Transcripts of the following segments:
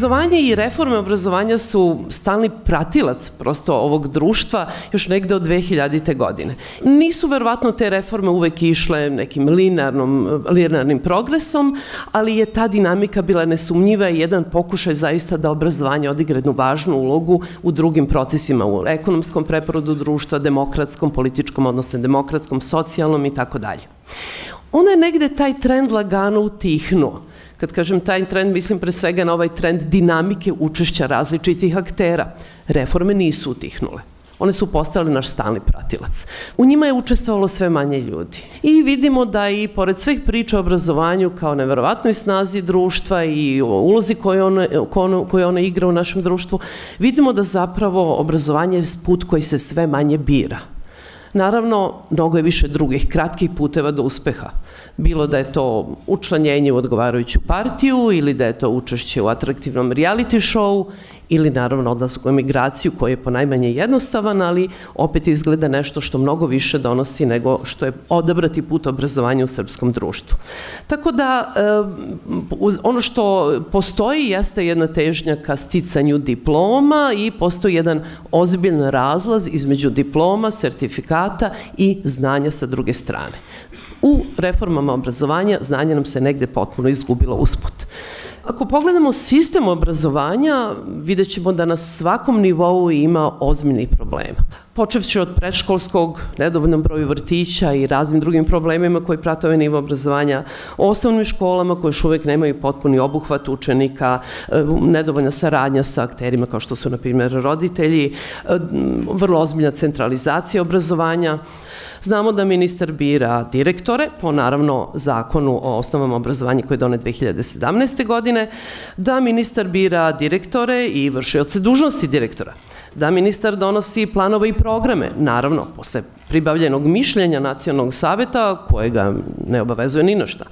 Obrazovanje i reforme obrazovanja su stalni pratilac prosto ovog društva još negde od 2000. godine. Nisu verovatno te reforme uvek išle nekim linearnom, linearnim progresom, ali je ta dinamika bila nesumnjiva i jedan pokušaj zaista da obrazovanje odigra jednu važnu ulogu u drugim procesima, u ekonomskom preporodu društva, demokratskom, političkom, odnosno demokratskom, socijalnom i tako dalje. Ona je negde taj trend lagano utihnuo Kad kažem taj trend, mislim pre svega na ovaj trend dinamike učešća različitih aktera. Reforme nisu utihnule one su postale naš stalni pratilac. U njima je učestvovalo sve manje ljudi. I vidimo da i pored svih priča o obrazovanju kao neverovatnoj snazi društva i o ulozi koje ona, koje ona igra u našem društvu, vidimo da zapravo obrazovanje je put koji se sve manje bira. Naravno, mnogo je više drugih kratkih puteva do uspeha. Bilo da je to učlanjenje u odgovarajuću partiju ili da je to učešće u atraktivnom reality show ili naravno odlazak u emigraciju koji je po najmanje jednostavan, ali opet izgleda nešto što mnogo više donosi nego što je odabrati put obrazovanja u srpskom društvu. Tako da eh, ono što postoji jeste jedna težnja ka sticanju diploma i postoji jedan ozbiljan razlaz između diploma, sertifikata i znanja sa druge strane. U reformama obrazovanja znanje nam se negde potpuno izgubilo usput. Ako pogledamo sistem obrazovanja, vidjet ćemo da na svakom nivou ima ozbiljnih problema. Počevći od predškolskog, nedovoljnom broju vrtića i raznim drugim problemima koji prate ovaj nivo obrazovanja, osnovnim školama koje još uvek nemaju potpuni obuhvat učenika, e, nedovoljna saradnja sa akterima kao što su, na primjer, roditelji, e, vrlo ozbiljna centralizacija obrazovanja, Znamo da ministar bira direktore po naravno zakonu o osnovama obrazovanja koji je donet 2017. godine, da ministar bira direktore i vršioce dužnosti direktora da ministar donosi planove i programe, naravno, posle pribavljenog mišljenja nacionalnog saveta, kojega ne obavezuje ni na šta.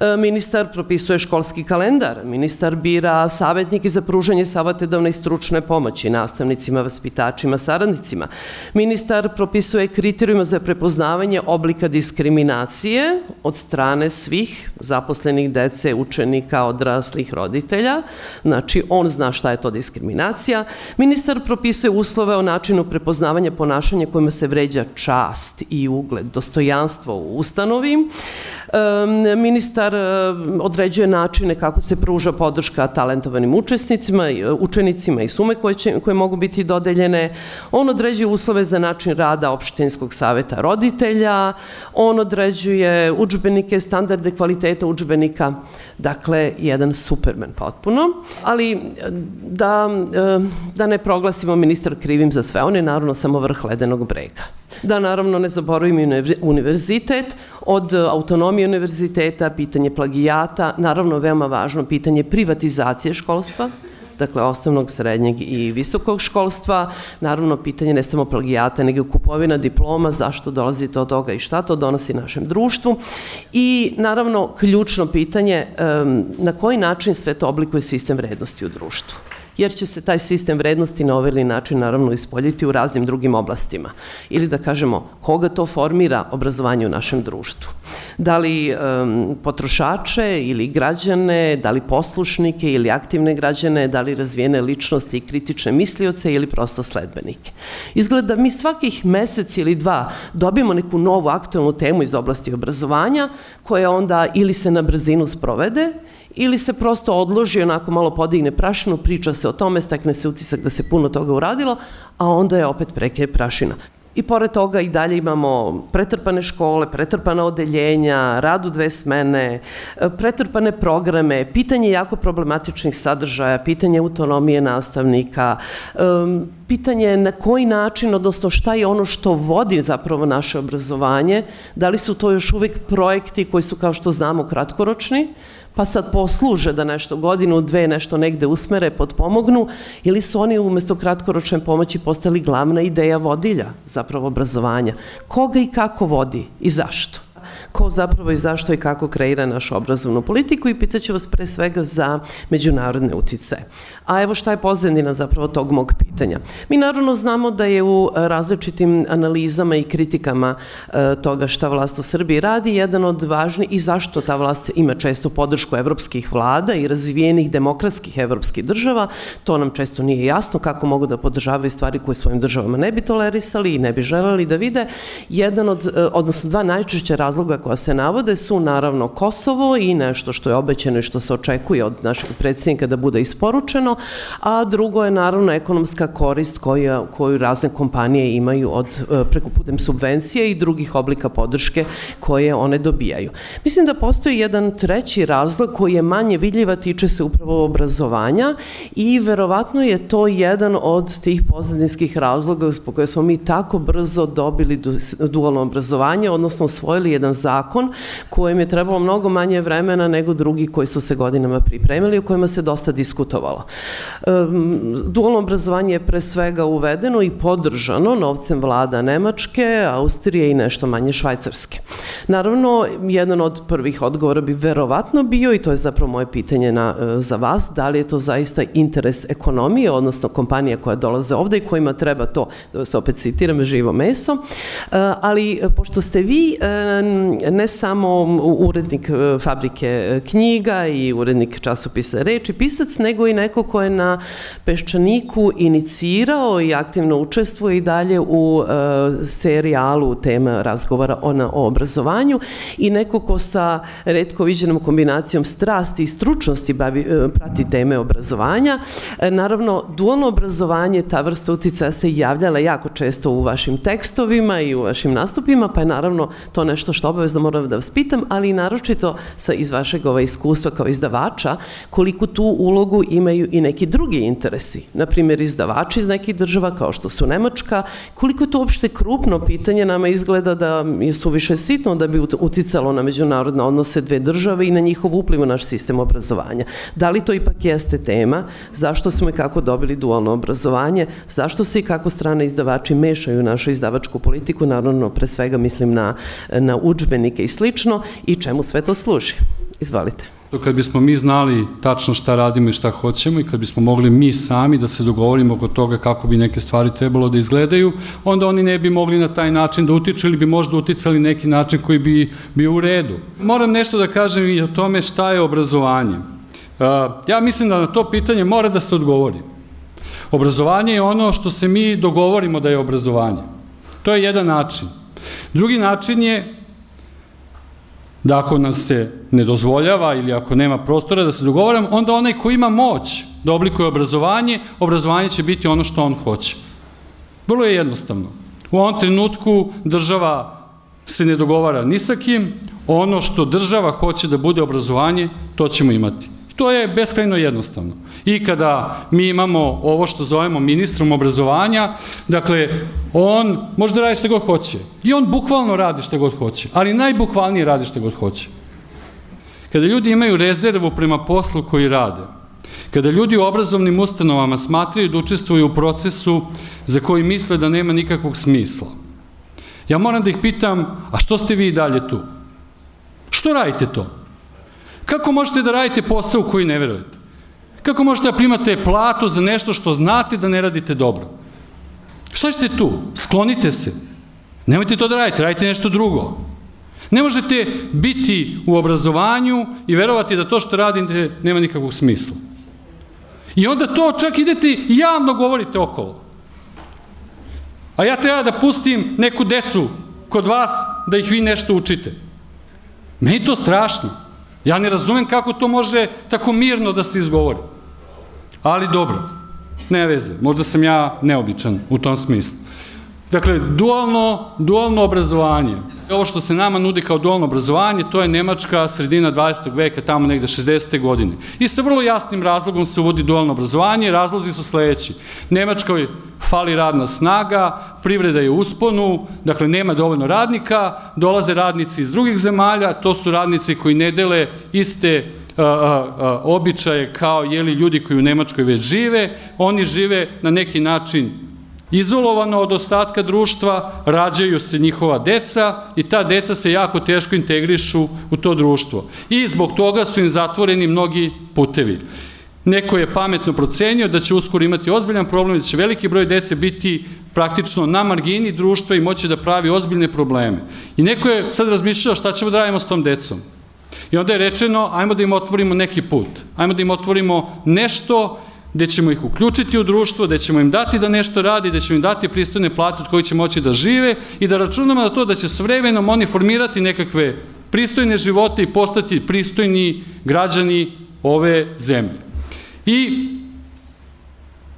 E, ministar propisuje školski kalendar, ministar bira savetnike za pružanje savetodavne i stručne pomoći nastavnicima, vaspitačima, saradnicima. Ministar propisuje kriterijuma za prepoznavanje oblika diskriminacije od strane svih zaposlenih dece, učenika, odraslih, roditelja. Znači, on zna šta je to diskriminacija. Ministar propisuje uslove o načinu prepoznavanja ponašanja kojima se vređa čast i ugled, dostojanstvo u ustanovi. Ministar određuje načine kako se pruža podrška talentovanim učesnicima, učenicima i sume koje, će, koje mogu biti dodeljene. On određuje uslove za način rada opštinskog saveta roditelja. On određuje učbenike, standarde kvaliteta učbenika. Dakle, jedan superman potpuno. Ali da, da ne proglasimo ministar krivim za sve, on je naravno samo vrh ledenog brega. Da naravno ne zaboravimo univerzitet, od autonomije univerziteta, pitanje plagijata, naravno veoma važno pitanje privatizacije školstva, dakle osnovnog, srednjeg i visokog školstva. Naravno, pitanje ne samo plagijata, nego kupovina diploma, zašto dolazi do toga i šta to donosi našem društvu. I naravno, ključno pitanje na koji način sve to oblikuje sistem vrednosti u društvu jer će se taj sistem vrednosti na ovaj način naravno ispoljiti u raznim drugim oblastima. Ili da kažemo, koga to formira obrazovanje u našem društvu? Da li um, potrošače ili građane, da li poslušnike ili aktivne građane, da li razvijene ličnosti i kritične mislioce ili prosto sledbenike. Izgleda da mi svakih mesec ili dva dobijemo neku novu aktualnu temu iz oblasti obrazovanja koja onda ili se na brzinu sprovede ili se prosto odloži, onako malo podigne prašinu, priča se o tome, stekne se utisak da se puno toga uradilo, a onda je opet preke prašina. I pored toga i dalje imamo pretrpane škole, pretrpana odeljenja, rad u dve smene, pretrpane programe, pitanje jako problematičnih sadržaja, pitanje autonomije nastavnika, pitanje na koji način, odnosno šta je ono što vodi zapravo naše obrazovanje, da li su to još uvek projekti koji su, kao što znamo, kratkoročni, pa sad posluže da nešto godinu, dve nešto negde usmere, podpomognu, ili su oni umesto kratkoročne pomoći postali glavna ideja vodilja zapravo obrazovanja. Koga i kako vodi i zašto? ko zapravo i zašto i kako kreira našu obrazovnu politiku i pitaću vas pre svega za međunarodne utice. A evo šta je pozadina zapravo tog mog pitanja. Mi naravno znamo da je u različitim analizama i kritikama e, toga šta vlast u Srbiji radi jedan od važnih i zašto ta vlast ima često podršku evropskih vlada i razvijenih demokratskih evropskih država, to nam često nije jasno kako mogu da podržavaju stvari koje svojim državama ne bi tolerisali i ne bi želeli da vide. Jedan od, e, odnosno dva najčešće razloga koja se navode su naravno Kosovo i nešto što je obećano i što se očekuje od našeg predsjednika da bude isporučeno, a drugo je naravno ekonomska korist koju, koju razne kompanije imaju od e, preko putem subvencije i drugih oblika podrške koje one dobijaju. Mislim da postoji jedan treći razlog koji je manje vidljiva, tiče se upravo obrazovanja i verovatno je to jedan od tih pozadinskih razloga zbog koje smo mi tako brzo dobili dualno obrazovanje, odnosno osvojili jedan zakon kojem je trebalo mnogo manje vremena nego drugi koji su se godinama pripremili, o kojima se dosta diskutovalo. Dualno obrazovanje je pre svega uvedeno i podržano novcem vlada Nemačke, Austrije i nešto manje Švajcarske. Naravno, jedan od prvih odgovora bi verovatno bio, i to je zapravo moje pitanje na, e, za vas, da li je to zaista interes ekonomije, odnosno kompanija koja dolaze ovde i kojima treba to, da se opet citiram, živo meso, e, ali pošto ste vi e, ne samo urednik fabrike knjiga i urednik časopisa reči, pisac, nego i neko ko je na Peščaniku inicirao i aktivno učestvuje i dalje u serijalu tema razgovora o, na, o obrazovanju i neko ko sa redko viđenom kombinacijom strasti i stručnosti bavi, prati teme obrazovanja. Naravno, dualno obrazovanje, ta vrsta uticaja se javljala jako često u vašim tekstovima i u vašim nastupima, pa je naravno to nešto što obavezno moram da vas pitam, ali i naročito sa, iz vašeg ova iskustva kao izdavača, koliko tu ulogu imaju i neki drugi interesi. Naprimjer, izdavači iz nekih država kao što su Nemačka, koliko je to uopšte krupno pitanje, nama izgleda da je suviše sitno da bi uticalo na međunarodne odnose dve države i na njihov upliv u naš sistem obrazovanja. Da li to ipak jeste tema? Zašto smo i kako dobili dualno obrazovanje? Zašto se i kako strane izdavači mešaju u našu izdavačku politiku? Naravno, pre svega mislim na, na učbenike i slično i čemu sve to služi? Izvolite. To kad bismo mi znali tačno šta radimo i šta hoćemo i kad bismo mogli mi sami da se dogovorimo oko toga kako bi neke stvari trebalo da izgledaju, onda oni ne bi mogli na taj način da utiču ili bi možda uticali neki način koji bi bio u redu. Moram nešto da kažem i o tome šta je obrazovanje. Ja mislim da na to pitanje mora da se odgovori. Obrazovanje je ono što se mi dogovorimo da je obrazovanje. To je jedan način. Drugi način je da ako nam se ne dozvoljava ili ako nema prostora da se dogovaram, onda onaj ko ima moć da oblikuje obrazovanje, obrazovanje će biti ono što on hoće. Vrlo je jednostavno. U ovom trenutku država se ne dogovara ni sa kim, ono što država hoće da bude obrazovanje, to ćemo imati. To je beskrajno jednostavno. I kada mi imamo ovo što zovemo ministrom obrazovanja, dakle, on može da radi što god hoće. I on bukvalno radi što god hoće, ali najbukvalnije radi što god hoće. Kada ljudi imaju rezervu prema poslu koji rade, kada ljudi u obrazovnim ustanovama smatraju da učestvuju u procesu za koji misle da nema nikakvog smisla, ja moram da ih pitam, a što ste vi i dalje tu? Što radite to? Kako možete da radite posao u koji ne verujete? Kako možete da primate platu za nešto što znate da ne radite dobro? Šta ćete tu? Sklonite se. Nemojte to da radite, radite nešto drugo. Ne možete biti u obrazovanju i verovati da to što radite nema nikakvog smisla. I onda to čak idete i javno govorite okolo. A ja treba da pustim neku decu kod vas da ih vi nešto učite. Meni to strašno. Ja ne razumem kako to može tako mirno da se izgovori. Ali dobro, ne veze, možda sam ja neobičan u tom smislu. Dakle, dualno, dualno obrazovanje. Ovo što se nama nudi kao dualno obrazovanje, to je Nemačka sredina 20. veka, tamo negde 60. godine. I sa vrlo jasnim razlogom se uvodi dualno obrazovanje, razlozi su sledeći. Nemačkoj fali radna snaga, privreda je u usponu, dakle nema dovoljno radnika, dolaze radnici iz drugih zemalja, to su radnici koji ne dele iste a, a, običaje kao jeli ljudi koji u Nemačkoj već žive, oni žive na neki način izolovano od ostatka društva, rađaju se njihova deca i ta deca se jako teško integrišu u to društvo. I zbog toga su im zatvoreni mnogi putevi. Neko je pametno procenio da će uskoro imati ozbiljan problem, da će veliki broj dece biti praktično na margini društva i moći da pravi ozbiljne probleme. I neko je sad razmišljao šta ćemo da radimo s tom decom. I onda je rečeno, ajmo da im otvorimo neki put, ajmo da im otvorimo nešto gde ćemo ih uključiti u društvo, gde ćemo im dati da nešto radi, gde ćemo im dati pristojne plate od kojih će moći da žive i da računamo na to da će s vremenom oni formirati nekakve pristojne živote i postati pristojni građani ove zemlje. I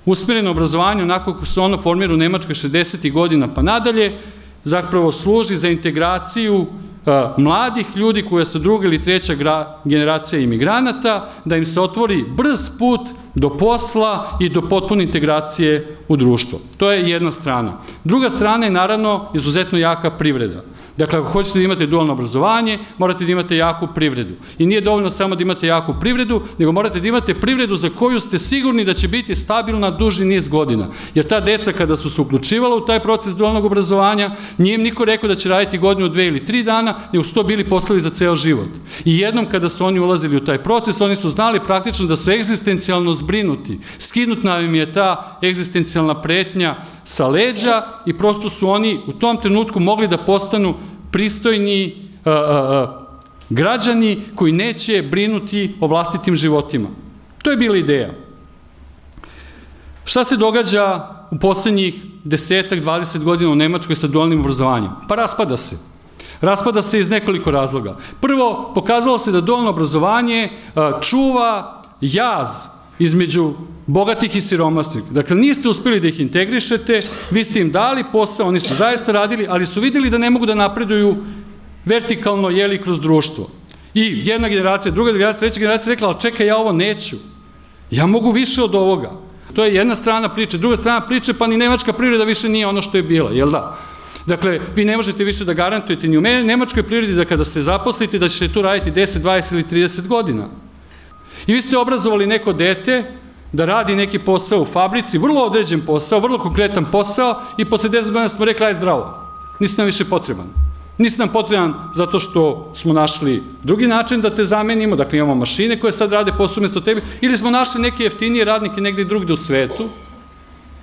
usmereno obrazovanje, onako kako se ono formira u Nemačkoj 60. godina pa nadalje, zapravo služi za integraciju mladih ljudi koja su druga ili treća generacija imigranata, da im se otvori brz put do posla i do potpune integracije u društvo. To je jedna strana. Druga strana je naravno izuzetno jaka privreda. Dakle, ako hoćete da imate dualno obrazovanje, morate da imate jaku privredu. I nije dovoljno samo da imate jaku privredu, nego morate da imate privredu za koju ste sigurni da će biti stabilna duži niz godina. Jer ta deca kada su se uključivala u taj proces dualnog obrazovanja, nije im niko rekao da će raditi godinu, dve ili tri dana, nego su to bili poslovi za ceo život. I jednom kada su oni ulazili u taj proces, oni su znali praktično da su egzistencijalno zbrinuti. Skinutna im je ta egzistencijalna pretnja sa leđa i prosto su oni u tom trenutku mogli da postanu pristojni a, a, a, građani koji neće brinuti o vlastitim životima. To je bila ideja. Šta se događa u poslednjih desetak, 20 godina u Nemačkoj sa dualnim obrazovanjem? Pa raspada se. Raspada se iz nekoliko razloga. Prvo, pokazalo se da dualno obrazovanje čuva jaz između bogatih i siromasnih. Dakle, niste uspeli da ih integrišete, vi ste im dali posao, oni su zaista radili, ali su videli da ne mogu da napreduju vertikalno, jeli, kroz društvo. I jedna generacija, druga generacija, treća generacija rekla, ali čekaj, ja ovo neću. Ja mogu više od ovoga. To je jedna strana priče. Druga strana priče, pa ni nemačka privreda više nije ono što je bila, jel da? Dakle, vi ne možete više da garantujete ni u nemačkoj privredi da kada se zaposlite da ćete tu raditi 10, 20 ili 30 godina. I vi ste obrazovali neko dete da radi neki posao u fabrici, vrlo određen posao, vrlo konkretan posao i posle 10 godina smo rekli, aj zdravo, nisi nam više potreban. Nisi nam potreban zato što smo našli drugi način da te zamenimo, dakle imamo mašine koje sad rade posao umesto tebe, ili smo našli neke jeftinije radnike negde drugde u svetu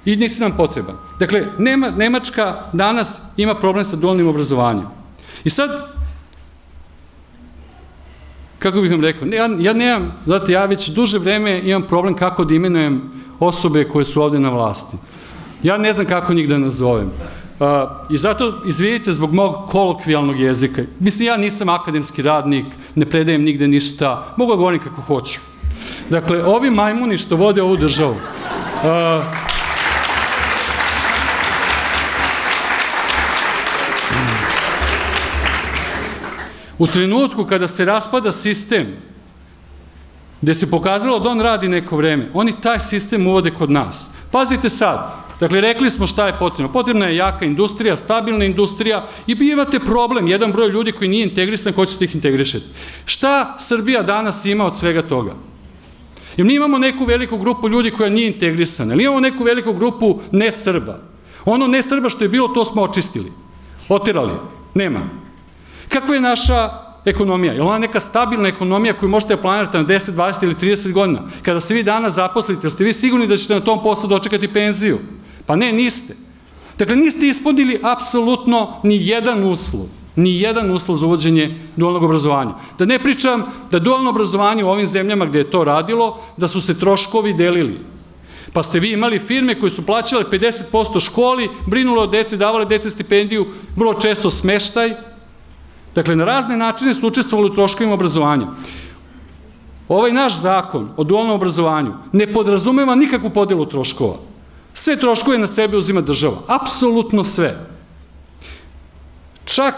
i nisi nam potreban. Dakle, Nema, Nemačka danas ima problem sa dualnim obrazovanjem. I sad, kako bih vam rekao, ja, ja nemam, znate, ja već duže vreme imam problem kako da imenujem osobe koje su ovde na vlasti. Ja ne znam kako njih da nazovem. Uh, I zato, izvinite, zbog mog kolokvijalnog jezika, mislim, ja nisam akademski radnik, ne predajem nigde ništa, mogu da govorim kako hoću. Dakle, ovi majmuni što vode ovu državu, uh, U trenutku kada se raspada sistem, gde se pokazalo da on radi neko vreme, oni taj sistem uvode kod nas. Pazite sad, dakle, rekli smo šta je potrebno. Potrebna je jaka industrija, stabilna industrija i bi imate problem, jedan broj ljudi koji nije integrisan, hoćete ih integrišeti. Šta Srbija danas ima od svega toga? Jer mi imamo neku veliku grupu ljudi koja nije integrisana, ili imamo neku veliku grupu ne Srba. Ono ne Srba što je bilo, to smo očistili. Otirali. Nema. Kakva je naša ekonomija? Je li ona neka stabilna ekonomija koju možete da planirati na 10, 20 ili 30 godina? Kada se vi danas zaposlite, ste vi sigurni da ćete na tom poslu dočekati penziju? Pa ne, niste. Dakle, niste ispunili apsolutno ni jedan uslov ni jedan uslov za uvođenje dualnog obrazovanja. Da ne pričam da dualno obrazovanje u ovim zemljama gde je to radilo, da su se troškovi delili. Pa ste vi imali firme koje su plaćale 50% školi, brinule o deci, davale dece stipendiju, vrlo često smeštaj, Dakle, na razne načine su učestvovali u troškovima obrazovanja. Ovaj naš zakon o dualnom obrazovanju ne podrazumeva nikakvu podelu troškova. Sve troškove na sebe uzima država. Apsolutno sve. Čak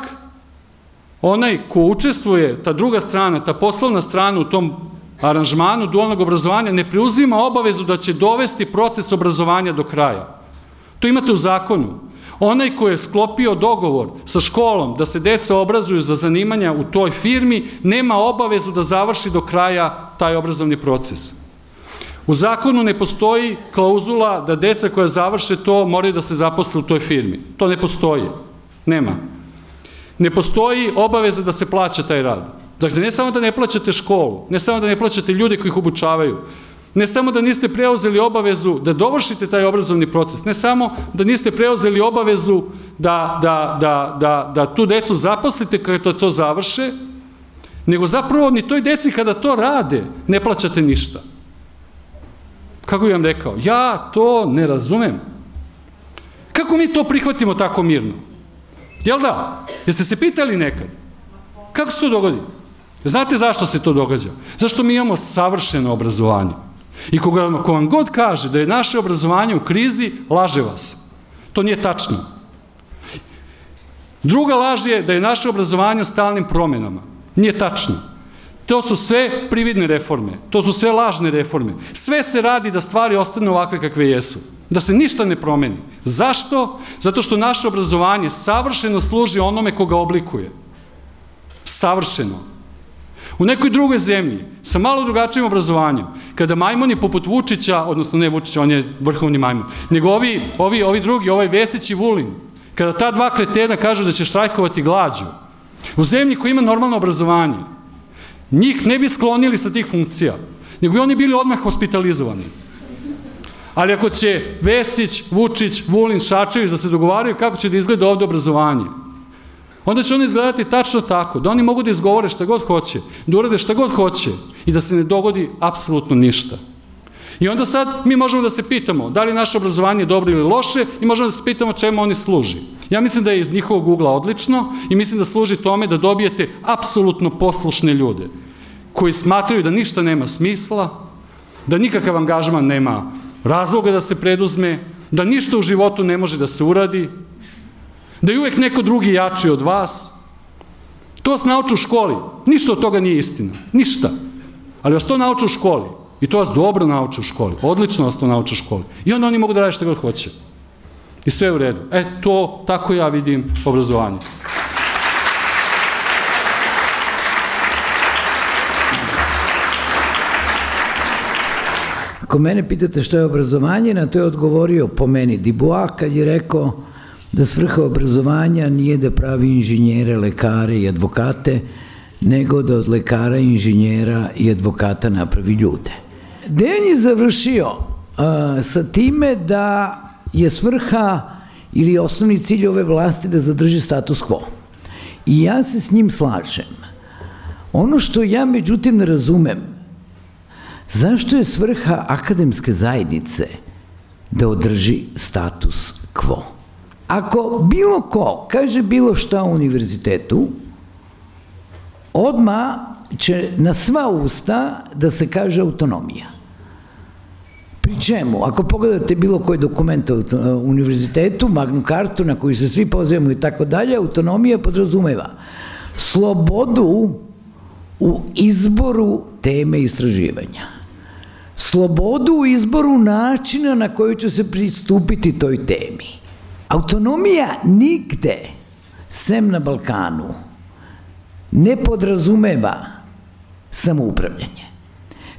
onaj ko učestvuje, ta druga strana, ta poslovna strana u tom aranžmanu dualnog obrazovanja ne preuzima obavezu da će dovesti proces obrazovanja do kraja. To imate u zakonu. Onaj ko je sklopio dogovor sa školom da se deca obrazuju za zanimanja u toj firmi, nema obavezu da završi do kraja taj obrazovni proces. U zakonu ne postoji klauzula da deca koja završe to moraju da se zaposle u toj firmi. To ne postoji. Nema. Ne postoji obaveza da se plaća taj rad. Dakle, ne samo da ne plaćate školu, ne samo da ne plaćate ljude koji ih obučavaju, ne samo da niste preuzeli obavezu da dovršite taj obrazovni proces, ne samo da niste preuzeli obavezu da, da, da, da, da tu decu zaposlite kada to završe, nego zapravo ni toj deci kada to rade ne plaćate ništa. Kako bih vam rekao? Ja to ne razumem. Kako mi to prihvatimo tako mirno? Jel da? Jeste se pitali nekad? Kako se to dogodi? Znate zašto se to događa? Zašto mi imamo savršeno obrazovanje. I koga, ko vam god kaže da je naše obrazovanje u krizi, laže vas. To nije tačno. Druga laž je da je naše obrazovanje u stalnim promenama. Nije tačno. To su sve prividne reforme, to su sve lažne reforme. Sve se radi da stvari ostane ovakve kakve jesu. Da se ništa ne promeni. Zašto? Zato što naše obrazovanje savršeno služi onome koga oblikuje. Savršeno. U nekoj drugoj zemlji, sa malo drugačijim obrazovanjem, kada majmoni poput Vučića, odnosno ne Vučića, on je vrhovni majmon, nego ovi, ovi, ovi drugi, ovaj Vesić i Vulin, kada ta dva kretena kažu da će štrajkovati glađu, u zemlji koja ima normalno obrazovanje, njih ne bi sklonili sa tih funkcija, nego bi oni bili odmah hospitalizovani. Ali ako će Vesić, Vučić, Vulin, Šačević da se dogovaraju kako će da izgleda ovde obrazovanje, onda će oni izgledati tačno tako, da oni mogu da izgovore šta god hoće, da urade šta god hoće i da se ne dogodi apsolutno ništa. I onda sad mi možemo da se pitamo da li naše obrazovanje je dobro ili loše i možemo da se pitamo čemu oni služi. Ja mislim da je iz njihovog ugla odlično i mislim da služi tome da dobijete apsolutno poslušne ljude koji smatraju da ništa nema smisla, da nikakav angažman nema razloga da se preduzme, da ništa u životu ne može da se uradi, da je uvek neko drugi jači od vas. To vas nauču u školi. Ništa od toga nije istina. Ništa. Ali vas to nauču u školi. I to vas dobro nauče u školi. Odlično vas to nauče u školi. I onda oni mogu da rade šta god hoće. I sve u redu. E, to, tako ja vidim obrazovanje. Ako mene pitate što je obrazovanje, na to je odgovorio po meni Dibois kad je rekao da svrha obrazovanja nije da pravi inženjere, lekare i advokate, nego da od lekara, inženjera i advokata napravi ljude. Dejan je završio uh, sa time da je svrha ili osnovni cilj ove vlasti da zadrži status quo. I ja se s njim slažem. Ono što ja međutim ne razumem, zašto je svrha akademske zajednice da održi status quo? Ako bilo ko kaže bilo šta u univerzitetu, odma će na sva usta da se kaže autonomija. Pri čemu, ako pogledate bilo koji dokument u univerzitetu, magnu kartu na koju se svi pozivamo i tako dalje, autonomija podrazumeva slobodu u izboru teme istraživanja. Slobodu u izboru načina na koji će se pristupiti toj temi. Autonomija nigde, sem na Balkanu, ne podrazumeva samoupravljanje.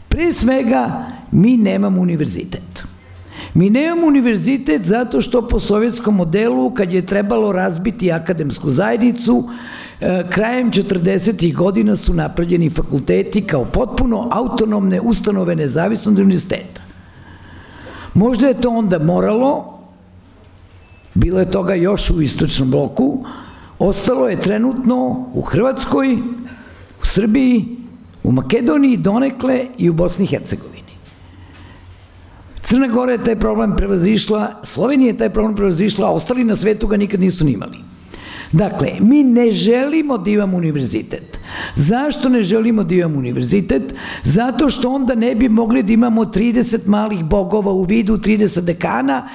Pre svega, mi nemamo univerzitet. Mi nemamo univerzitet zato što po sovjetskom modelu, kad je trebalo razbiti akademsku zajednicu, e, krajem 40. godina su napravljeni fakulteti kao potpuno autonomne ustanove nezavisnog univerziteta. Možda je to onda moralo, bilo je toga još u istočnom bloku, ostalo je trenutno u Hrvatskoj, u Srbiji, u Makedoniji donekle i u Bosni i Hercegovini. Crna Gora je taj problem prevazišla, Slovenija je taj problem prevazišla, a ostali na svetu ga nikad nisu nimali. Dakle, mi ne želimo da imamo univerzitet. Zašto ne želimo da imamo univerzitet? Zato što onda ne bi mogli da imamo 30 malih bogova u vidu 30 dekana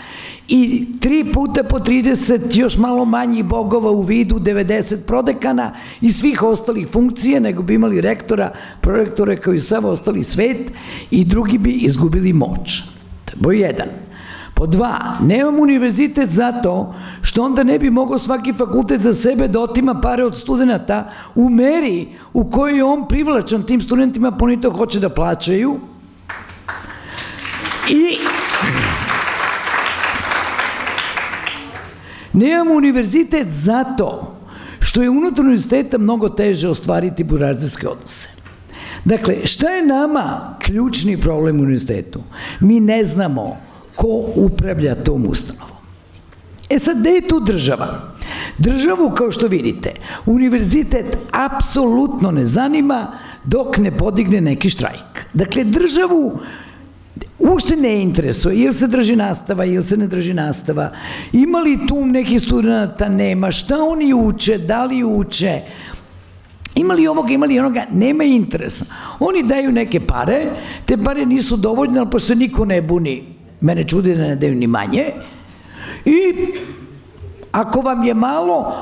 i tri puta po 30 još malo manjih bogova u vidu 90 prodekana i svih ostalih funkcija, nego bi imali rektora, prorektore kao i sav ostali svet i drugi bi izgubili moć. To je jedan. Po dva, nemam univerzitet zato što onda ne bi mogao svaki fakultet za sebe da otima pare od studenta u meri u kojoj je on privlačan tim studentima, pa oni to hoće da plaćaju. I nemamo univerzitet zato što je unutar univerziteta mnogo teže ostvariti burazijske odnose. Dakle, šta je nama ključni problem u univerzitetu? Mi ne znamo ko upravlja tom ustanovom. E sad, gde je tu država? Državu, kao što vidite, univerzitet apsolutno ne zanima dok ne podigne neki štrajk. Dakle, državu uopšte ne interesuje, ili se drži nastava, ili se ne drži nastava, ima li tu neki studenta, nema, šta oni uče, da li uče, ima li ovoga, ima li onoga, nema interesa. Oni daju neke pare, te pare nisu dovoljne, ali pošto se niko ne buni, mene čudi da ne daju ni manje, i Ako vam je malo,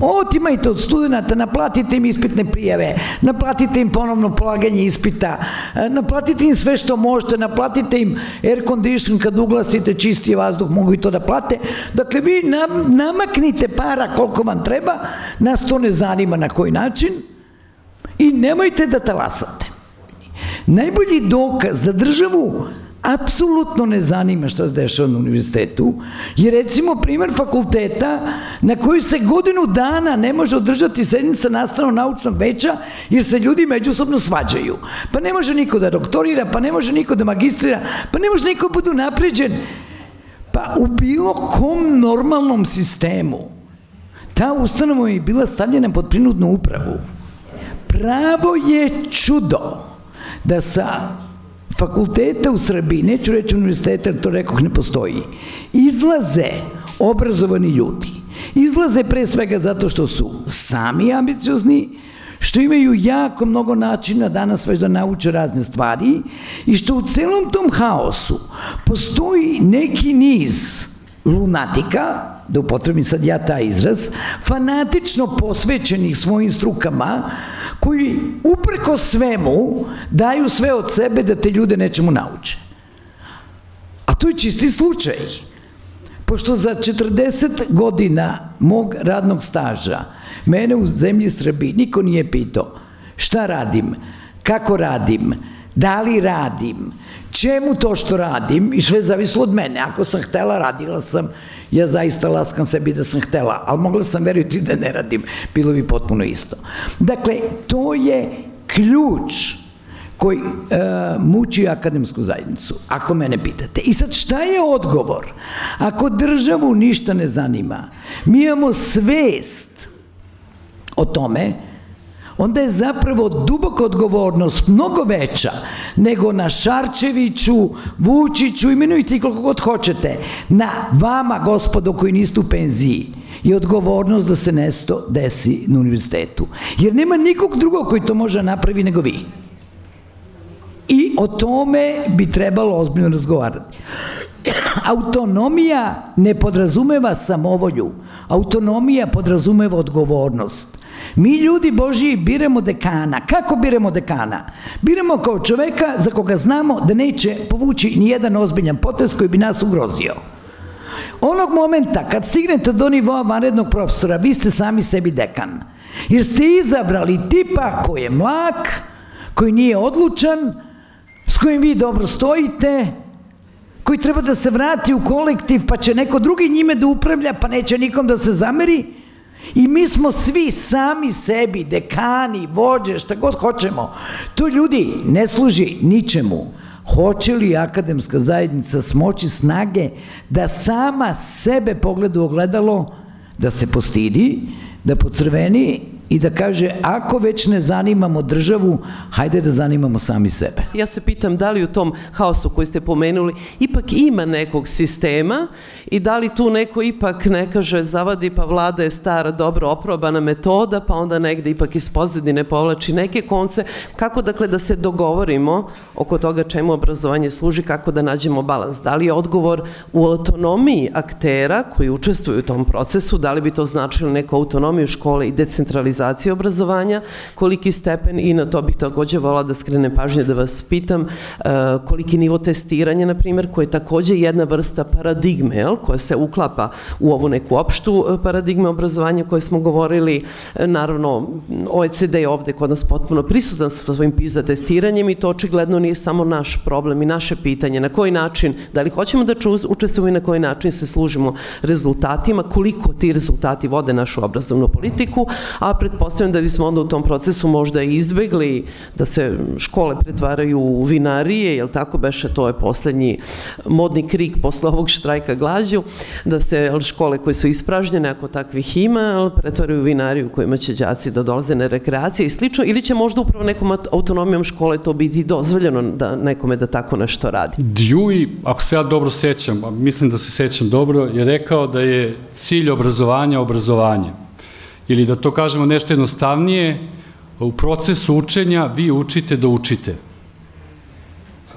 otimajte od studenta, naplatite im ispitne prijave, naplatite im ponovno polaganje ispita, e, naplatite im sve što možete, naplatite im air condition kad uglasite čisti vazduh, mogu i to da plate. Dakle, vi nam, namaknite para koliko vam treba, nas to ne zanima na koji način i nemojte da talasate. Najbolji dokaz da državu apsolutno ne zanima šta se dešava na univerzitetu, je recimo primer fakulteta na koji se godinu dana ne može održati sednica nastavno-naučnog veća jer se ljudi međusobno svađaju. Pa ne može niko da doktorira, pa ne može niko da magistrira, pa ne može niko da budu napređen. Pa u bilo kom normalnom sistemu ta ustanova je bila stavljena pod prinudnu upravu. Pravo je čudo da sa fakulteta u Srbiji, neću reći univerziteta, to rekoh ne postoji, izlaze obrazovani ljudi. Izlaze pre svega zato što su sami ambiciozni, što imaju jako mnogo načina danas već da nauče razne stvari i što u celom tom haosu postoji neki niz lunatika, da upotrebim sad ja taj izraz, fanatično posvećenih svojim strukama, koji upreko svemu daju sve od sebe da te ljude nečemu nauče. A to je čisti slučaj. Pošto za 40 godina mog radnog staža mene u zemlji Srbiji niko nije pitao šta radim, kako radim, da li radim, čemu to što radim i sve zavislo od mene. Ako sam htela, radila sam, ja zaista laskam sebi da sam htela, ali mogla sam veriti da ne radim, bilo bi potpuno isto. Dakle, to je ključ koji e, muči akademsku zajednicu, ako mene pitate. I sad šta je odgovor? Ako državu ništa ne zanima, mi imamo svest o tome onda je zapravo duboka odgovornost mnogo veća nego na Šarčeviću, Vučiću, imenujte koliko god hoćete, na vama, gospodo, koji niste u penziji i odgovornost da se nesto desi na univerzitetu. Jer nema nikog drugog koji to može napravi nego vi. I o tome bi trebalo ozbiljno razgovarati. Autonomija ne podrazumeva samovolju. Autonomija podrazumeva odgovornost. Mi ljudi Božiji biramo dekana. Kako biramo dekana? Biramo kao čoveka za koga znamo da neće povući ni jedan ozbiljan potes koji bi nas ugrozio. Onog momenta kad stignete do nivoa vanrednog profesora, vi ste sami sebi dekan. Jer ste izabrali tipa koji je mlak, koji nije odlučan, s kojim vi dobro stojite, koji treba da se vrati u kolektiv, pa će neko drugi njime da upravlja, pa neće nikom da se zameri, I mi smo svi sami sebi, dekani, vođe, šta god hoćemo. To ljudi ne služi ničemu. Hoće li akademska zajednica smoći snage da sama sebe pogleda u ogledalo, da se postidi, da pocrveni i da kaže ako već ne zanimamo državu, hajde da zanimamo sami sebe. Ja se pitam da li u tom haosu koji ste pomenuli ipak ima nekog sistema i da li tu neko ipak ne kaže zavadi pa vlada je stara dobro oprobana metoda pa onda negde ipak iz pozadine povlači neke konce kako dakle da se dogovorimo oko toga čemu obrazovanje služi kako da nađemo balans. Da li je odgovor u autonomiji aktera koji učestvuju u tom procesu, da li bi to značilo neku autonomiju škole i decentralizaciju digitalizacije obrazovanja, koliki stepen i na to bih takođe volala da skrene pažnje da vas pitam uh, koliki nivo testiranja, na primjer, koje je takođe jedna vrsta paradigme, jel, koja se uklapa u ovu neku opštu e, paradigme obrazovanja koje smo govorili. E, naravno, OECD je ovde kod nas potpuno prisutan sa svojim PISA testiranjem i to očigledno nije samo naš problem i naše pitanje. Na koji način, da li hoćemo da učestvujemo i na koji način se služimo rezultatima, koliko ti rezultati vode našu obrazovnu politiku, a pretpostavljam da bismo onda u tom procesu možda izbegli da se škole pretvaraju u vinarije, jel tako beše, to je poslednji modni krik posle ovog štrajka glađu, da se škole koje su ispražnjene, ako takvih ima, pretvaraju u vinariju kojima će đaci da dolaze na rekreacije i slično, ili će možda upravo nekom autonomijom škole to biti dozvoljeno da nekome da tako nešto radi. Dewey, ako se ja dobro sećam, a mislim da se sećam dobro, je rekao da je cilj obrazovanja obrazovanje. Ili da to kažemo nešto jednostavnije, u procesu učenja vi učite da učite.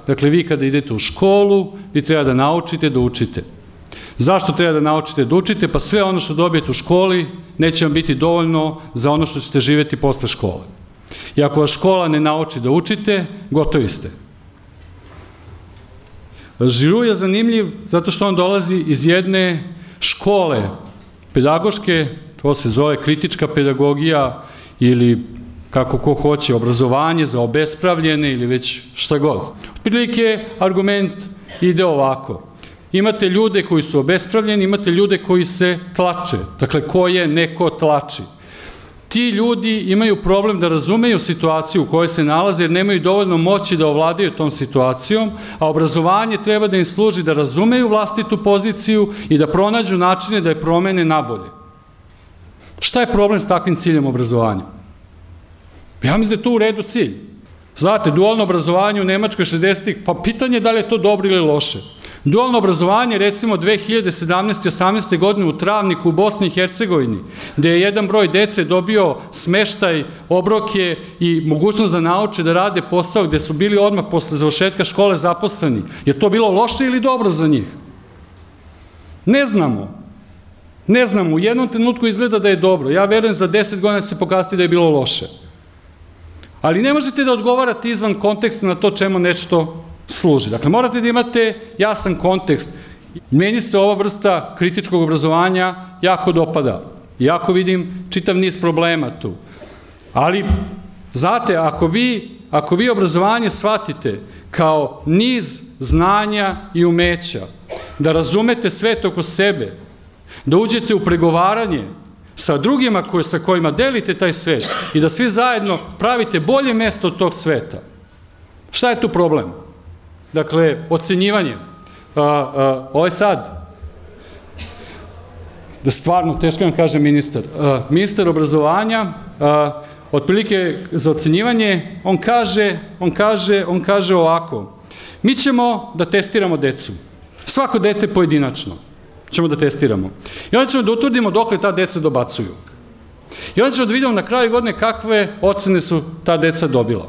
Dakle, vi kada idete u školu, vi treba da naučite da učite. Zašto treba da naučite da učite? Pa sve ono što dobijete u školi neće vam biti dovoljno za ono što ćete živeti posle škole. I ako vas škola ne nauči da učite, gotovi ste. Žiru je zanimljiv zato što on dolazi iz jedne škole pedagoške, to se zove kritička pedagogija ili kako ko hoće, obrazovanje za obespravljene ili već šta god. Otprilike argument ide ovako. Imate ljude koji su obespravljeni, imate ljude koji se tlače. Dakle, ko je neko tlači. Ti ljudi imaju problem da razumeju situaciju u kojoj se nalaze jer nemaju dovoljno moći da ovladaju tom situacijom, a obrazovanje treba da im služi da razumeju vlastitu poziciju i da pronađu načine da je promene nabolje. Šta je problem s takvim ciljem obrazovanja? Ja mislim da je to u redu cilj. Znate, dualno obrazovanje u Nemačkoj 60-ih, pa pitanje je da li je to dobro ili loše. Dualno obrazovanje, recimo 2017. 18. godine u Travniku u Bosni i Hercegovini, gde je jedan broj dece dobio smeštaj, obroke i mogućnost da nauče da rade posao gde su bili odmah posle završetka škole zaposleni. Je to bilo loše ili dobro za njih? Ne znamo. Ne znamo. U jednom trenutku izgleda da je dobro. Ja verujem za 10 godina će se pokazati da je bilo loše. Ali ne možete da odgovarate izvan konteksta na to čemu nešto služi. Dakle, morate da imate jasan kontekst. Meni se ova vrsta kritičkog obrazovanja jako dopada. Jako vidim čitav niz problema tu. Ali, znate, ako vi, ako vi obrazovanje shvatite kao niz znanja i umeća, da razumete svet oko sebe, da uđete u pregovaranje sa drugima koje, sa kojima delite taj svet i da svi zajedno pravite bolje mesto od tog sveta. Šta je tu problem? Dakle, ocenjivanje. A, a, ovo je sad, da stvarno, teško vam kaže ministar, a, ministar obrazovanja, a, otprilike za ocenjivanje, on kaže, on kaže, on kaže ovako, mi ćemo da testiramo decu, svako dete pojedinačno, ćemo da testiramo. I onda ćemo da utvrdimo dokle ta deca dobacuju. I onda ćemo da vidimo na kraju godine kakve ocene su ta deca dobila.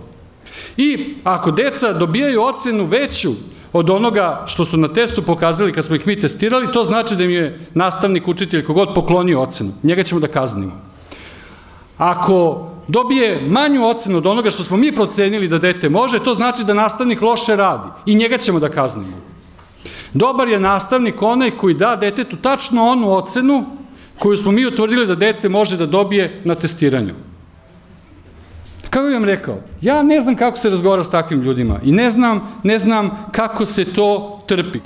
I ako deca dobijaju ocenu veću od onoga što su na testu pokazali kad smo ih mi testirali, to znači da im je nastavnik, učitelj, kogod poklonio ocenu. Njega ćemo da kaznimo. Ako dobije manju ocenu od onoga što smo mi procenili da dete može, to znači da nastavnik loše radi i njega ćemo da kaznimo. Dobar je nastavnik onaj koji da detetu tačno onu ocenu koju smo mi utvrdili da dete može da dobije na testiranju. Kako bih vam rekao, ja ne znam kako se razgovara s takvim ljudima i ne znam, ne znam kako se to trpi.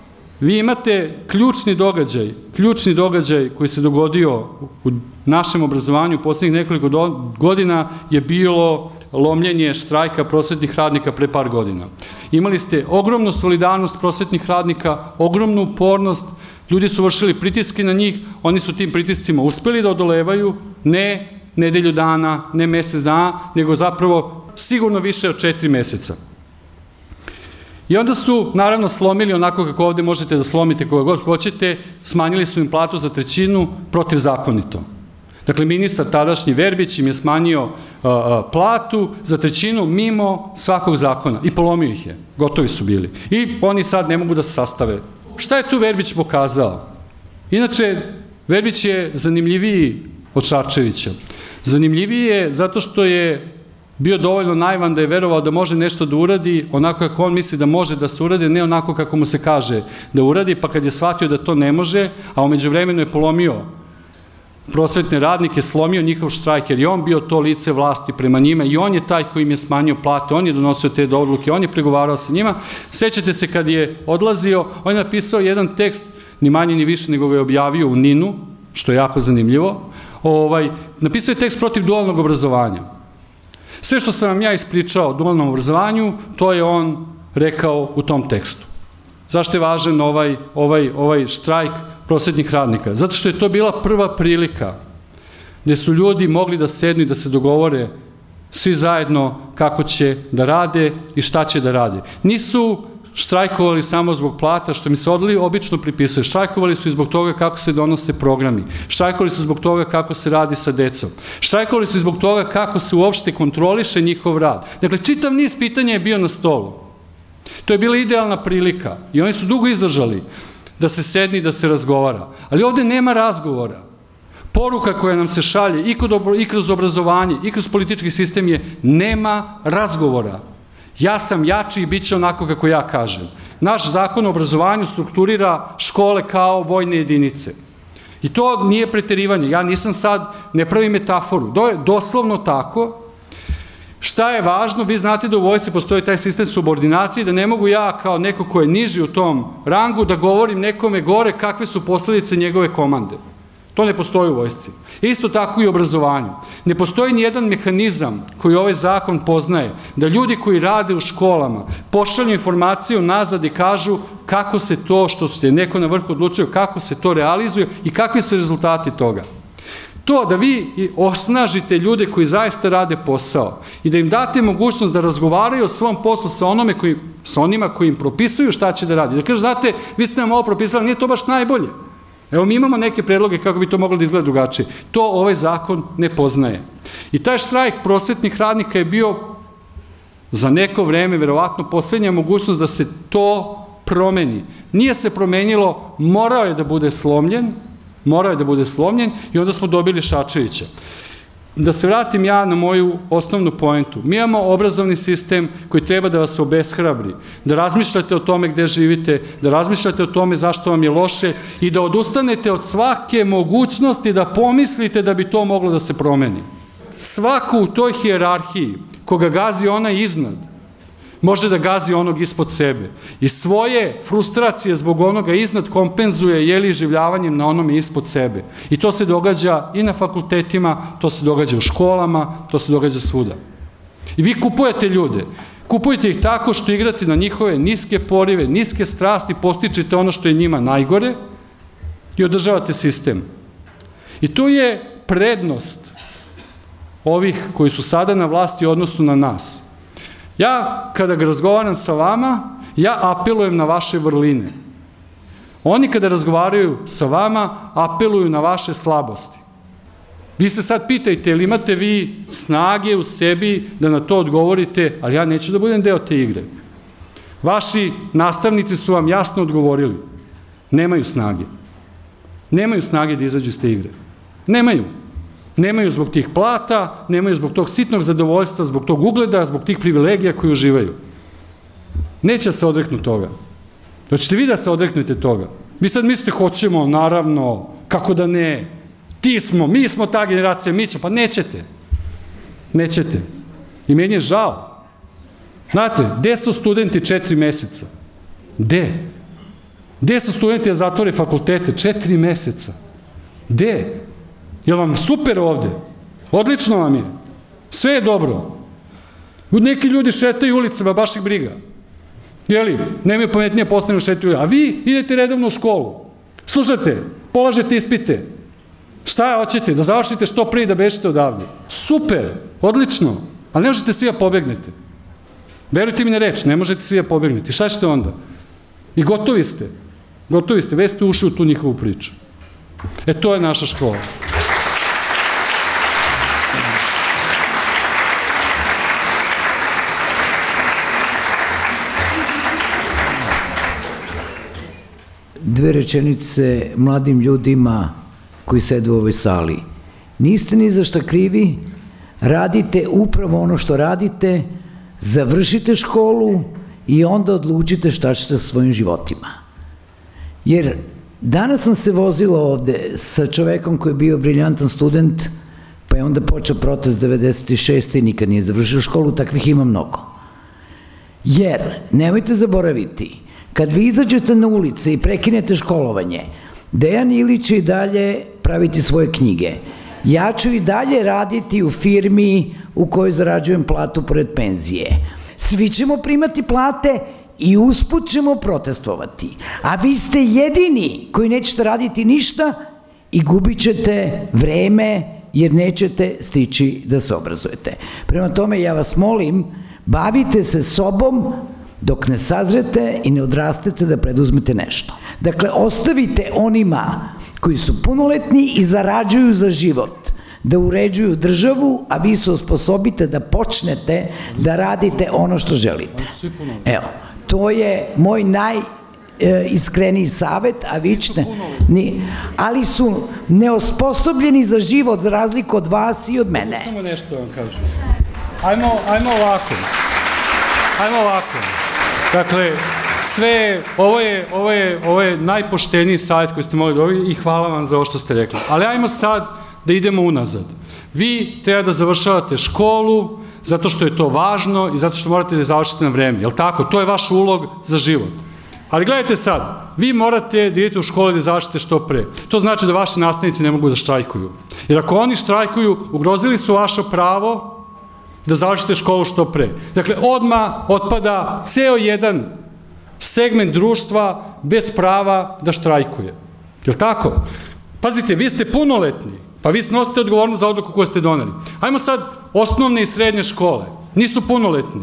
Vi imate ključni događaj, ključni događaj koji se dogodio u našem obrazovanju poslednjih nekoliko godina je bilo lomljenje štrajka prosvetnih radnika pre par godina. Imali ste ogromnu solidarnost prosvetnih radnika, ogromnu upornost, ljudi su vršili pritiske na njih, oni su tim pritiscima uspeli da odolevaju, ne nedelju dana, ne mesec dana, nego zapravo sigurno više od četiri meseca. I onda su, naravno, slomili onako kako ovde možete da slomite koga god hoćete, smanjili su im platu za trećinu protivzakonito. Dakle, ministar tadašnji Verbić im je smanjio a, platu za trećinu mimo svakog zakona i polomio ih je. Gotovi su bili. I oni sad ne mogu da se sastave. Šta je tu Verbić pokazao? Inače, Verbić je zanimljiviji od Šarčevića. Zanimljiviji je zato što je bio dovoljno naivan da je verovao da može nešto da uradi onako kako on misli da može da se uradi, ne onako kako mu se kaže da uradi, pa kad je shvatio da to ne može, a umeđu vremenu je polomio prosvetne radnike, slomio njihov štrajk, jer je on bio to lice vlasti prema njima i on je taj koji im je smanjio plate, on je donosio te odluke, on je pregovarao sa njima. Sećate se kad je odlazio, on je napisao jedan tekst, ni manje ni više nego ga je objavio u Ninu, što je jako zanimljivo, ovaj, napisao je tekst protiv dualnog obrazovanja. Sve što sam vam ja ispričao o dualnom obrazovanju, to je on rekao u tom tekstu. Zašto je važan ovaj, ovaj, ovaj štrajk prosvetnih radnika? Zato što je to bila prva prilika gde su ljudi mogli da sednu i da se dogovore svi zajedno kako će da rade i šta će da rade. Nisu štrajkovali samo zbog plata, što mi se odli obično pripisuje. Štrajkovali su i zbog toga kako se donose programi. Štrajkovali su zbog toga kako se radi sa decom. Štrajkovali su i zbog toga kako se uopšte kontroliše njihov rad. Dakle, čitav niz pitanja je bio na stolu. To je bila idealna prilika i oni su dugo izdržali da se sedni da se razgovara. Ali ovde nema razgovora. Poruka koja nam se šalje i, kod, i kroz obrazovanje i kroz politički sistem je nema razgovora. Ja sam jači i bit će onako kako ja kažem. Naš zakon o obrazovanju strukturira škole kao vojne jedinice. I to nije preterivanje. Ja nisam sad, ne pravim metaforu. Do, doslovno tako. Šta je važno? Vi znate da u vojci postoji taj sistem subordinacije, da ne mogu ja kao neko ko je niži u tom rangu da govorim nekome gore kakve su posledice njegove komande. To ne postoji u vojsci. Isto tako i u obrazovanju. Ne postoji ni jedan mehanizam koji ovaj zakon poznaje, da ljudi koji rade u školama pošalju informaciju nazad i kažu kako se to što se neko na vrhu odlučio, kako se to realizuje i kakvi su rezultati toga. To da vi osnažite ljude koji zaista rade posao i da im date mogućnost da razgovaraju o svom poslu sa, onome koji, sa onima koji im propisuju šta će da radi. Da kaže, znate, vi ste nam ovo propisali, nije to baš najbolje. Evo mi imamo neke predloge kako bi to moglo da izgleda drugačije. To ovaj zakon ne poznaje. I taj štrajk prosvetnih radnika je bio za neko vreme verovatno poslednja mogućnost da se to promeni. Nije se promenilo, morao je da bude slomljen, morao je da bude slomljen i onda smo dobili Šačevića. Da se vratim ja na moju osnovnu poentu. Mi imamo obrazovni sistem koji treba da vas obeshrabri, da razmišljate o tome gde živite, da razmišljate o tome zašto vam je loše i da odustanete od svake mogućnosti da pomislite da bi to moglo da se promeni. Svako u toj hijerarhiji, koga gazi ona iznad, može da gazi onog ispod sebe. I svoje frustracije zbog onoga iznad kompenzuje jeli življavanjem na onome ispod sebe. I to se događa i na fakultetima, to se događa u školama, to se događa svuda. I vi kupujete ljude. Kupujete ih tako što igrate na njihove niske porive, niske strasti, postičete ono što je njima najgore i održavate sistem. I to je prednost ovih koji su sada na vlasti u odnosu na nas. Ja, kada razgovaram sa vama, ja apelujem na vaše vrline. Oni kada razgovaraju sa vama, apeluju na vaše slabosti. Vi se sad pitajte, ili imate vi snage u sebi da na to odgovorite, ali ja neću da budem deo te igre. Vaši nastavnici su vam jasno odgovorili. Nemaju snage. Nemaju snage da izađu iz te igre. Nemaju. Nemaju zbog tih plata, nemaju zbog tog sitnog zadovoljstva, zbog tog ugleda, zbog tih privilegija koje uživaju. Neće se odreknu toga. Hoćete vi da se odreknete toga? Vi sad mislite, hoćemo, naravno, kako da ne, ti smo, mi smo ta generacija, mi ćemo, pa nećete. Nećete. I meni je žao. Znate, gde su studenti četiri meseca? Gde? Gde su studenti da zatvore fakultete? Četiri meseca. Gde? Je vam super ovde? Odlično vam je. Sve je dobro. Neki ljudi šetaju ulicama, baš ih briga. Jeli? Nemaju pametnije postane šetaju. A vi idete redovno u školu. Slušate, polažete ispite. Šta hoćete? Da završite što prije da bežite odavde. Super, odlično. Ali ne možete svi da pobegnete. Verujte mi na reč, ne možete svi da pobegnete. Šta ćete onda? I gotovi ste. Gotovi ste, već ste ušli u tu njihovu priču. E, to je naša škola. Dve rečenice mladim ljudima koji sede u ovoj sali. niste ni za šta krivi, radite upravo ono što radite, završite školu i onda odlučite šta ćete sa svojim životima. Jer danas sam se vozila ovde sa čovekom koji je bio briljantan student, pa je onda počeo protest 96. i nikad nije završio školu, takvih ima mnogo. Jer, nemojte zaboraviti, kad vi izađete na ulice i prekinete školovanje, Dejan Ilić će i dalje praviti svoje knjige. Ja ću i dalje raditi u firmi u kojoj zarađujem platu pored penzije. Svi ćemo primati plate i usput ćemo protestovati. A vi ste jedini koji nećete raditi ništa i gubit ćete vreme jer nećete stići da se obrazujete. Prema tome ja vas molim, bavite se sobom dok ne sazrete i ne odrastete da preduzmete nešto. Dakle, ostavite onima koji su punoletni i zarađuju za život da uređuju državu, a vi se osposobite da počnete da radite ono što želite. Evo, to je moj naj e, iskreniji savet, a vi ćete, ni, ali su neosposobljeni za život za razliku od vas i od mene. Samo nešto vam kažem. Ajmo, ajmo ovako. Ajmo ovako. Dakle, sve, ovo je, ovo je, ovo je najpošteniji savjet koji ste mogli dobiti i hvala vam za ovo što ste rekli. Ali ajmo sad da idemo unazad. Vi treba da završavate školu zato što je to važno i zato što morate da završite na vreme. Jel tako? To je vaš ulog za život. Ali gledajte sad, vi morate da idete u školu da završite što pre. To znači da vaši nastavnici ne mogu da štrajkuju. Jer ako oni štrajkuju, ugrozili su vaše pravo da završite školu što pre. Dakle, odma otpada ceo jedan segment društva bez prava da štrajkuje. Je tako? Pazite, vi ste punoletni, pa vi snosite odgovornost za odluku koju ste doneli. Hajmo sad osnovne i srednje škole. Nisu punoletni.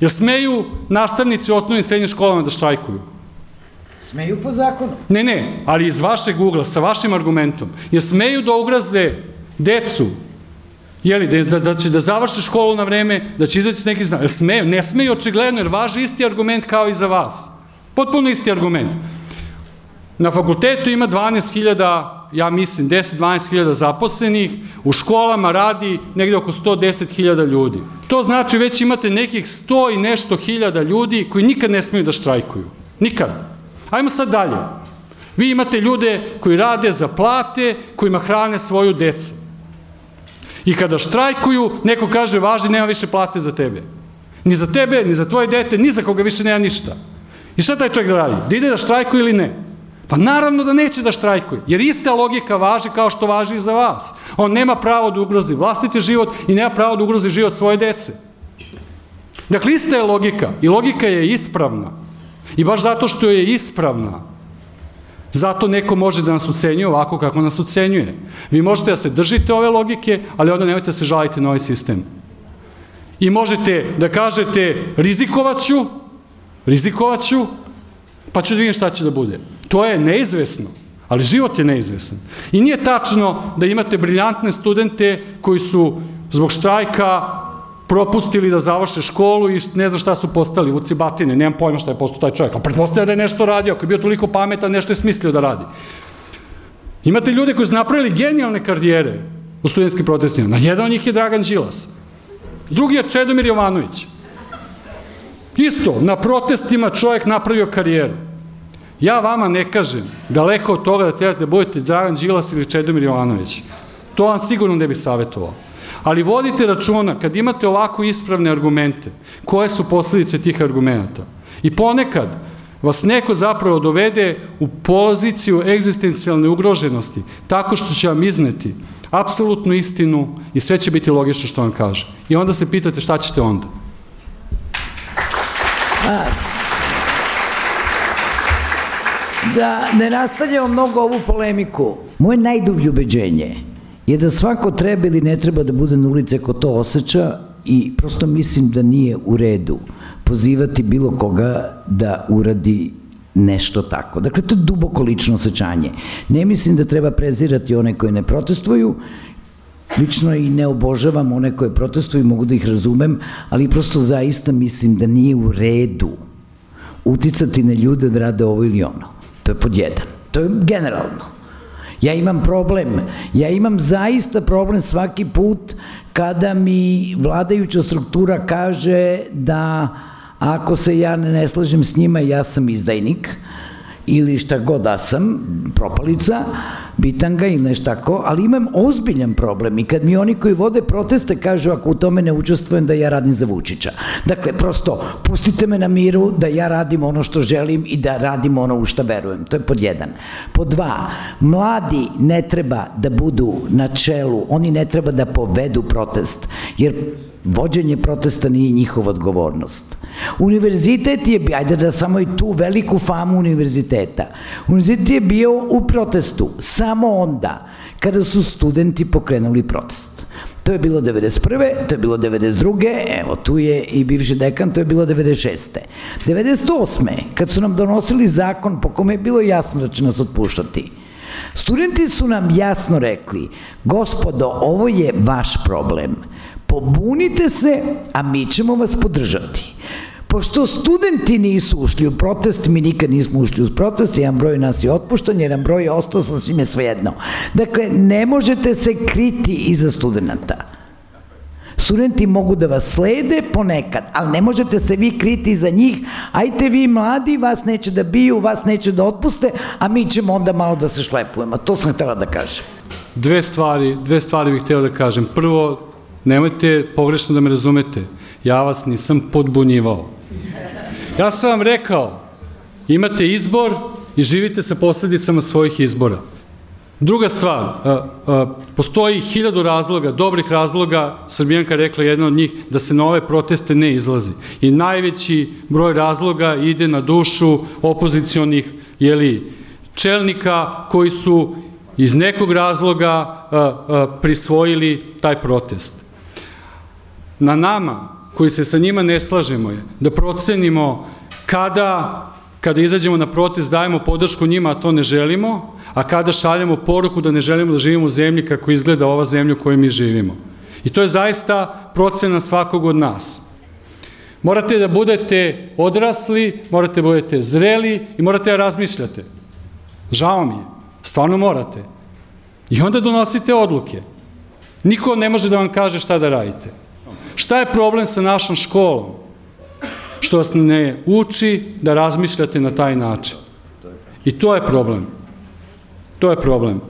Jel smeju nastavnici u osnovnim i srednjim školama da štrajkuju? Smeju po zakonu. Ne, ne, ali iz vašeg ugla, sa vašim argumentom. Jel smeju da ugraze decu Jeli, da, da, da će da završe školu na vreme, da će izaći s neki znak. Smeju, ne smeju očigledno, jer važi isti argument kao i za vas. Potpuno isti argument. Na fakultetu ima 12.000, ja mislim, 10-12.000 zaposlenih, u školama radi negde oko 110.000 ljudi. To znači već imate nekih 100 i nešto hiljada ljudi koji nikad ne smeju da štrajkuju. Nikad. Ajmo sad dalje. Vi imate ljude koji rade za plate, kojima hrane svoju decu. I kada štrajkuju, neko kaže, važi, nema više plate za tebe. Ni za tebe, ni za tvoje dete, ni za koga više nema ništa. I šta taj čovjek da radi? Da ide da štrajkuje ili ne? Pa naravno da neće da štrajkuje, jer ista logika važi kao što važi i za vas. On nema pravo da ugrozi vlastiti život i nema pravo da ugrozi život svoje dece. Dakle, ista je logika i logika je ispravna. I baš zato što je ispravna, Zato neko može da nas ucenjuje ovako kako nas ucenjuje. Vi možete da se držite ove logike, ali onda nemojte da se žaliti na ovaj sistem. I možete da kažete rizikovaću, rizikovaću, pa ću da vidim šta će da bude. To je neizvesno, ali život je neizvesan. I nije tačno da imate briljantne studente koji su zbog štrajka propustili da završe školu i ne znam šta su postali, vuci batine, nemam pojma šta je postao taj čovjek, a pretpostavlja da je nešto radio, ako je bio toliko pametan, nešto je smislio da radi. Imate ljude koji su napravili genijalne karijere u studijenskim protestima. Na jedan od njih je Dragan Đilas. Drugi je Čedomir Jovanović. Isto, na protestima čovjek napravio karijeru. Ja vama ne kažem, daleko od toga da trebate da budete Dragan Đilas ili Čedomir Jovanović. To vam sigurno ne bi savjetovao. Ali vodite računa, kad imate ovako ispravne argumente, koje su posledice tih argumenta. I ponekad vas neko zapravo dovede u poziciju egzistencijalne ugroženosti, tako što će vam izneti apsolutnu istinu i sve će biti logično što vam kaže. I onda se pitate šta ćete onda. Da ne nastavljamo mnogo ovu polemiku, moje najdublje ubeđenje je da svako treba ili ne treba da bude na ulici ako to osjeća i prosto mislim da nije u redu pozivati bilo koga da uradi nešto tako. Dakle, to je duboko lično osjećanje. Ne mislim da treba prezirati one koji ne protestuju, lično i ne obožavam one koje protestuju, mogu da ih razumem, ali prosto zaista mislim da nije u redu uticati na ljude da rade ovo ili ono. To je pod jedan. To je generalno. Ja imam problem, ja imam zaista problem svaki put kada mi vladajuća struktura kaže da ako se ja ne slažem s njima, ja sam izdajnik, ili šta god da sam, propalica, bitanga ili nešto tako, ali imam ozbiljan problem i kad mi oni koji vode proteste kažu ako u tome ne učestvujem da ja radim za Vučića. Dakle, prosto, pustite me na miru da ja radim ono što želim i da radim ono u šta verujem. To je pod jedan. Pod dva, mladi ne treba da budu na čelu, oni ne treba da povedu protest, jer vođenje protesta nije njihova odgovornost. Univerzitet je, ajde da samo i tu veliku famu univerziteta. Univerzitet je bio u protestu samo onda kada su studenti pokrenuli protest. To je bilo 91. To je bilo 92. Evo, tu je i bivši dekan, to je bilo 96. 98. kad su nam donosili zakon po kome je bilo jasno da će nas otpuštati. Studenti su nam jasno rekli, gospodo, ovo je vaš problem. Pobunite se, a mi ćemo vas podržati. Pošto studenti nisu ušli u protest, mi nikad nismo ušli u protest, jedan broj nas je otpuštan, jedan broj je ostao sa svime svejedno. Dakle, ne možete se kriti iza studenta. Studenti mogu da vas slede ponekad, ali ne možete se vi kriti za njih, ajte vi mladi, vas neće da biju, vas neće da otpuste, a mi ćemo onda malo da se šlepujemo. To sam htela da kažem. Dve stvari, dve stvari bih hteo da kažem. Prvo, nemojte pogrešno da me razumete. Ja vas nisam podbunjivao. Ja sam vam rekao, imate izbor i živite sa posledicama svojih izbora. Druga stvar, postoji hiljadu razloga, dobrih razloga, Srbijanka rekla jedna od njih, da se na ove proteste ne izlazi. I najveći broj razloga ide na dušu opozicionih jeli, čelnika koji su iz nekog razloga prisvojili taj protest. Na nama, koji se sa njima ne slažemo je da procenimo kada, kada izađemo na protest, dajemo podršku njima, a to ne želimo, a kada šaljemo poruku da ne želimo da živimo u zemlji kako izgleda ova zemlja u kojoj mi živimo. I to je zaista procena svakog od nas. Morate da budete odrasli, morate da budete zreli i morate da razmišljate. Žao mi je. Stvarno morate. I onda donosite odluke. Niko ne može da vam kaže šta da radite. Šta je problem sa našom školom? Što vas ne uči da razmišljate na taj način. I to je problem. To je problem.